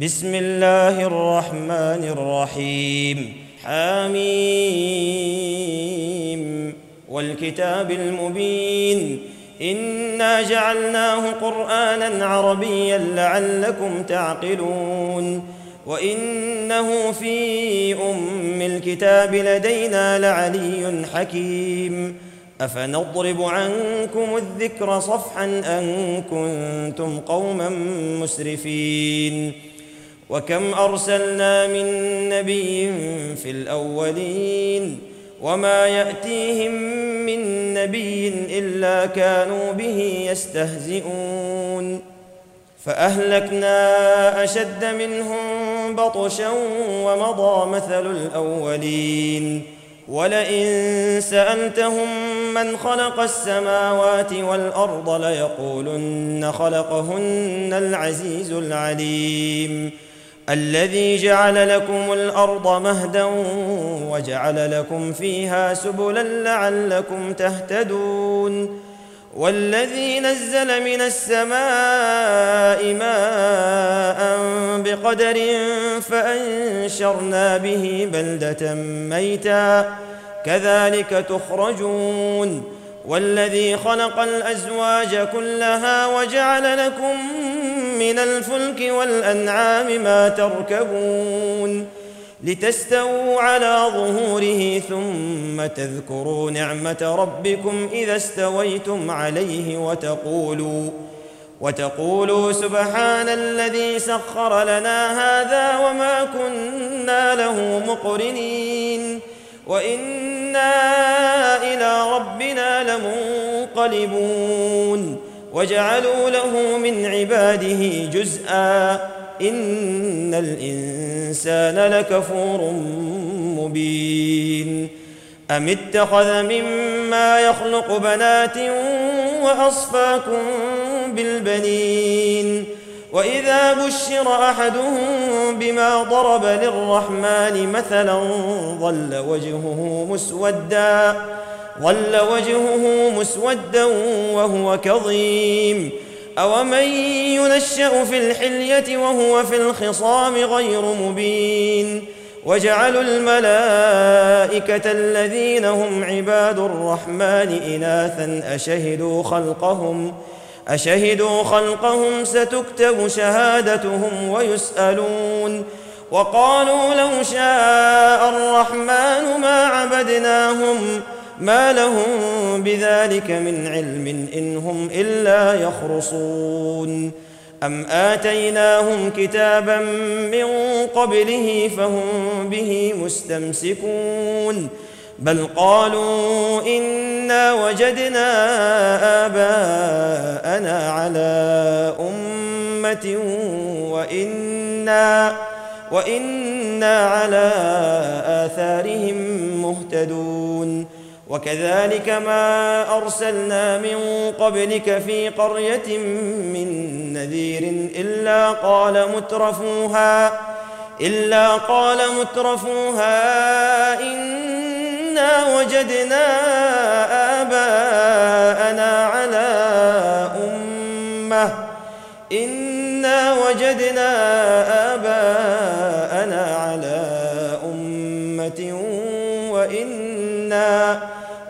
بسم الله الرحمن الرحيم حميم والكتاب المبين انا جعلناه قرانا عربيا لعلكم تعقلون وانه في ام الكتاب لدينا لعلي حكيم افنضرب عنكم الذكر صفحا ان كنتم قوما مسرفين وكم أرسلنا من نبي في الأولين وما يأتيهم من نبي إلا كانوا به يستهزئون فأهلكنا أشد منهم بطشا ومضى مثل الأولين ولئن سألتهم من خلق السماوات والأرض ليقولن خلقهن العزيز العليم الذي جعل لكم الأرض مهدا وجعل لكم فيها سبلا لعلكم تهتدون والذي نزل من السماء ماء بقدر فأنشرنا به بلدة ميتا كذلك تخرجون والذي خلق الأزواج كلها وجعل لكم من الفلك والأنعام ما تركبون لتستووا على ظهوره ثم تذكروا نعمة ربكم إذا استويتم عليه وتقولوا وتقولوا سبحان الذي سخر لنا هذا وما كنا له مقرنين وإنا إلى ربنا لمنقلبون وجعلوا له من عباده جزءا إن الإنسان لكفور مبين أم اتخذ مما يخلق بنات وأصفاكم بالبنين وإذا بشر أحدهم بما ضرب للرحمن مثلا ظل وجهه مسودا ظل وجهه مسودا وهو كظيم. أومن ينشأ في الحلية وهو في الخصام غير مبين. وجعلوا الملائكة الذين هم عباد الرحمن إناثا أشهدوا خلقهم أشهدوا خلقهم ستكتب شهادتهم ويسألون. وقالوا لو شاء الرحمن ما عبدناهم ۖ ما لهم بذلك من علم ان هم الا يخرصون ام اتيناهم كتابا من قبله فهم به مستمسكون بل قالوا انا وجدنا اباءنا على امه وأنا وأنا على اثارهم مهتدون وكذلك ما أرسلنا من قبلك في قرية من نذير إلا قال مترفوها إلا قال مترفوها إنا وجدنا آباءنا على أمة إنا وجدنا آباءنا على أمة وإنا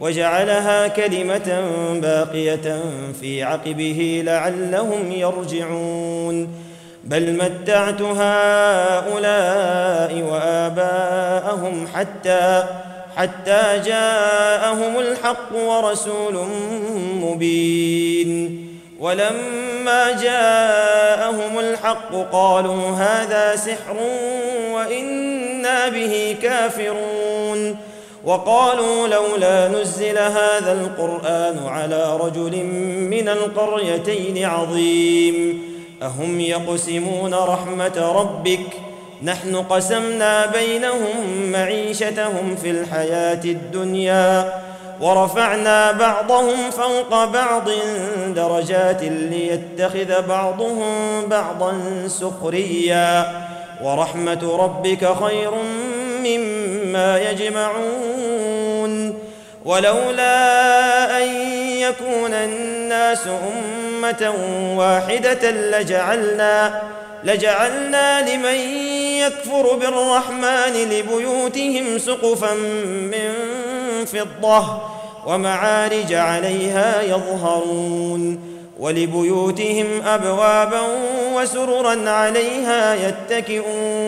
وجعلها كلمة باقية في عقبه لعلهم يرجعون. بل متعت هؤلاء وآباءهم حتى حتى جاءهم الحق ورسول مبين. ولما جاءهم الحق قالوا هذا سحر وإنا به كافرون. وقالوا لولا نزل هذا القرآن على رجل من القريتين عظيم. أهم يقسمون رحمة ربك؟ نحن قسمنا بينهم معيشتهم في الحياة الدنيا ورفعنا بعضهم فوق بعض درجات ليتخذ بعضهم بعضا سخريا. ورحمة ربك خير مما يجمعون ولولا أن يكون الناس أمة واحدة لجعلنا لجعلنا لمن يكفر بالرحمن لبيوتهم سقفا من فضة ومعارج عليها يظهرون ولبيوتهم أبوابا وسررا عليها يتكئون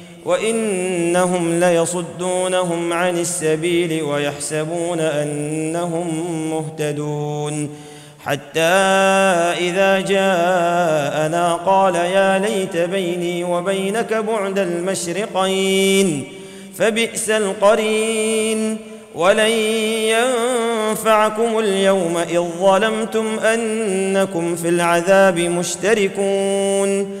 وإنهم ليصدونهم عن السبيل ويحسبون أنهم مهتدون. حتى إذا جاءنا قال يا ليت بيني وبينك بعد المشرقين فبئس القرين. ولن ينفعكم اليوم إذ ظلمتم أنكم في العذاب مشتركون.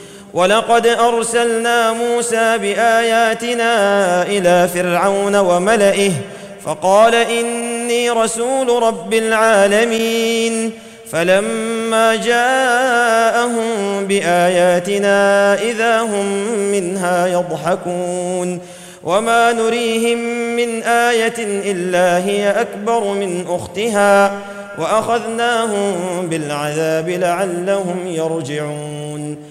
ولقد أرسلنا موسى بآياتنا إلى فرعون وملئه فقال إني رسول رب العالمين فلما جاءهم بآياتنا إذا هم منها يضحكون وما نريهم من آية إلا هي أكبر من أختها وأخذناهم بالعذاب لعلهم يرجعون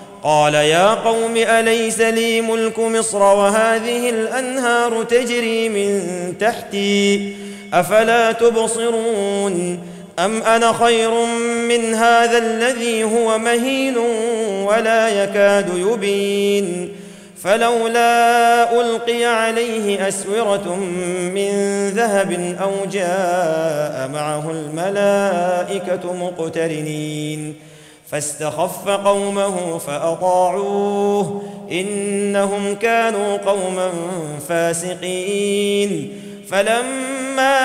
قال يا قوم أليس لي ملك مصر وهذه الأنهار تجري من تحتي أفلا تبصرون أم أنا خير من هذا الذي هو مهين ولا يكاد يبين فلولا ألقي عليه أسورة من ذهب أو جاء معه الملائكة مقترنين فاستخف قومه فأطاعوه إنهم كانوا قوما فاسقين. فلما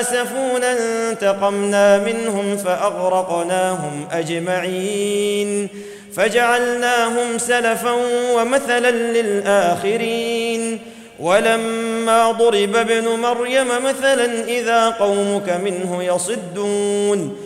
آسفونا انتقمنا منهم فأغرقناهم أجمعين. فجعلناهم سلفا ومثلا للآخرين. ولما ضرب ابن مريم مثلا إذا قومك منه يصدون.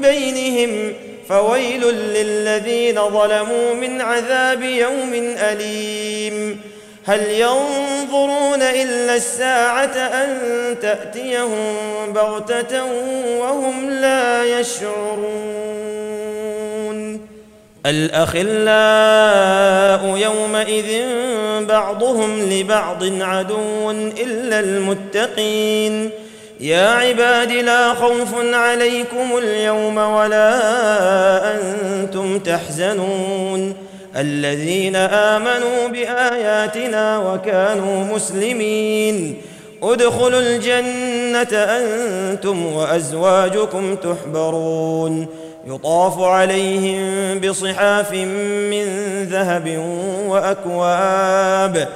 بينهم فويل للذين ظلموا من عذاب يوم أليم. هل ينظرون إلا الساعة أن تأتيهم بغتة وهم لا يشعرون؟ الأخلاء يومئذ بعضهم لبعض عدو إلا المتقين. يا عباد لا خوف عليكم اليوم ولا أنتم تحزنون. الذين آمنوا بآياتنا وكانوا مسلمين. ادخلوا الجنة أنتم وأزواجكم تحبرون. يطاف عليهم بصحاف من ذهب وأكواب.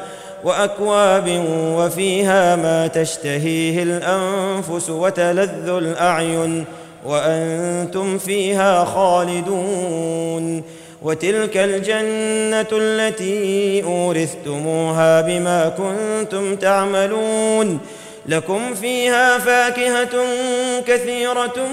وأكواب وفيها ما تشتهيه الأنفس وتلذ الأعين وأنتم فيها خالدون وتلك الجنة التي أورثتموها بما كنتم تعملون لكم فيها فاكهة كثيرة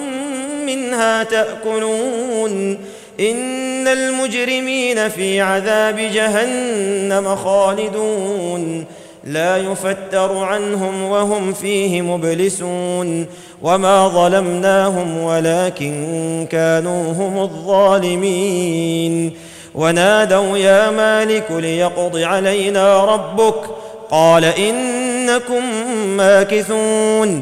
منها تأكلون إن المجرمين في عذاب جهنم خالدون. لا يفتر عنهم وهم فيه مبلسون. وما ظلمناهم ولكن كانوا هم الظالمين. ونادوا يا مالك ليقض علينا ربك. قال إنكم ماكثون.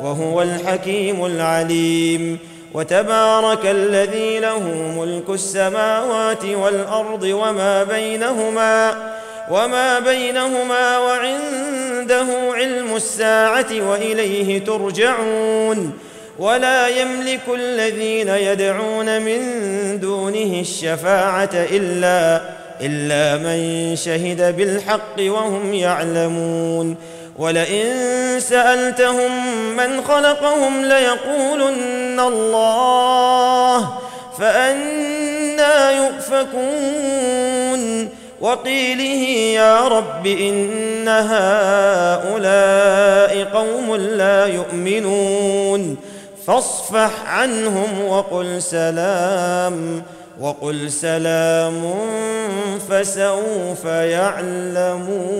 وهو الحكيم العليم وتبارك الذي له ملك السماوات والأرض وما بينهما وما بينهما وعنده علم الساعة وإليه ترجعون ولا يملك الذين يدعون من دونه الشفاعة إلا إلا من شهد بالحق وهم يعلمون ولئن سألتهم من خلقهم ليقولن الله فأنا يؤفكون. وقيله يا رب إن هؤلاء قوم لا يؤمنون. فاصفح عنهم وقل سلام. وقل سلام فسوف يعلمون.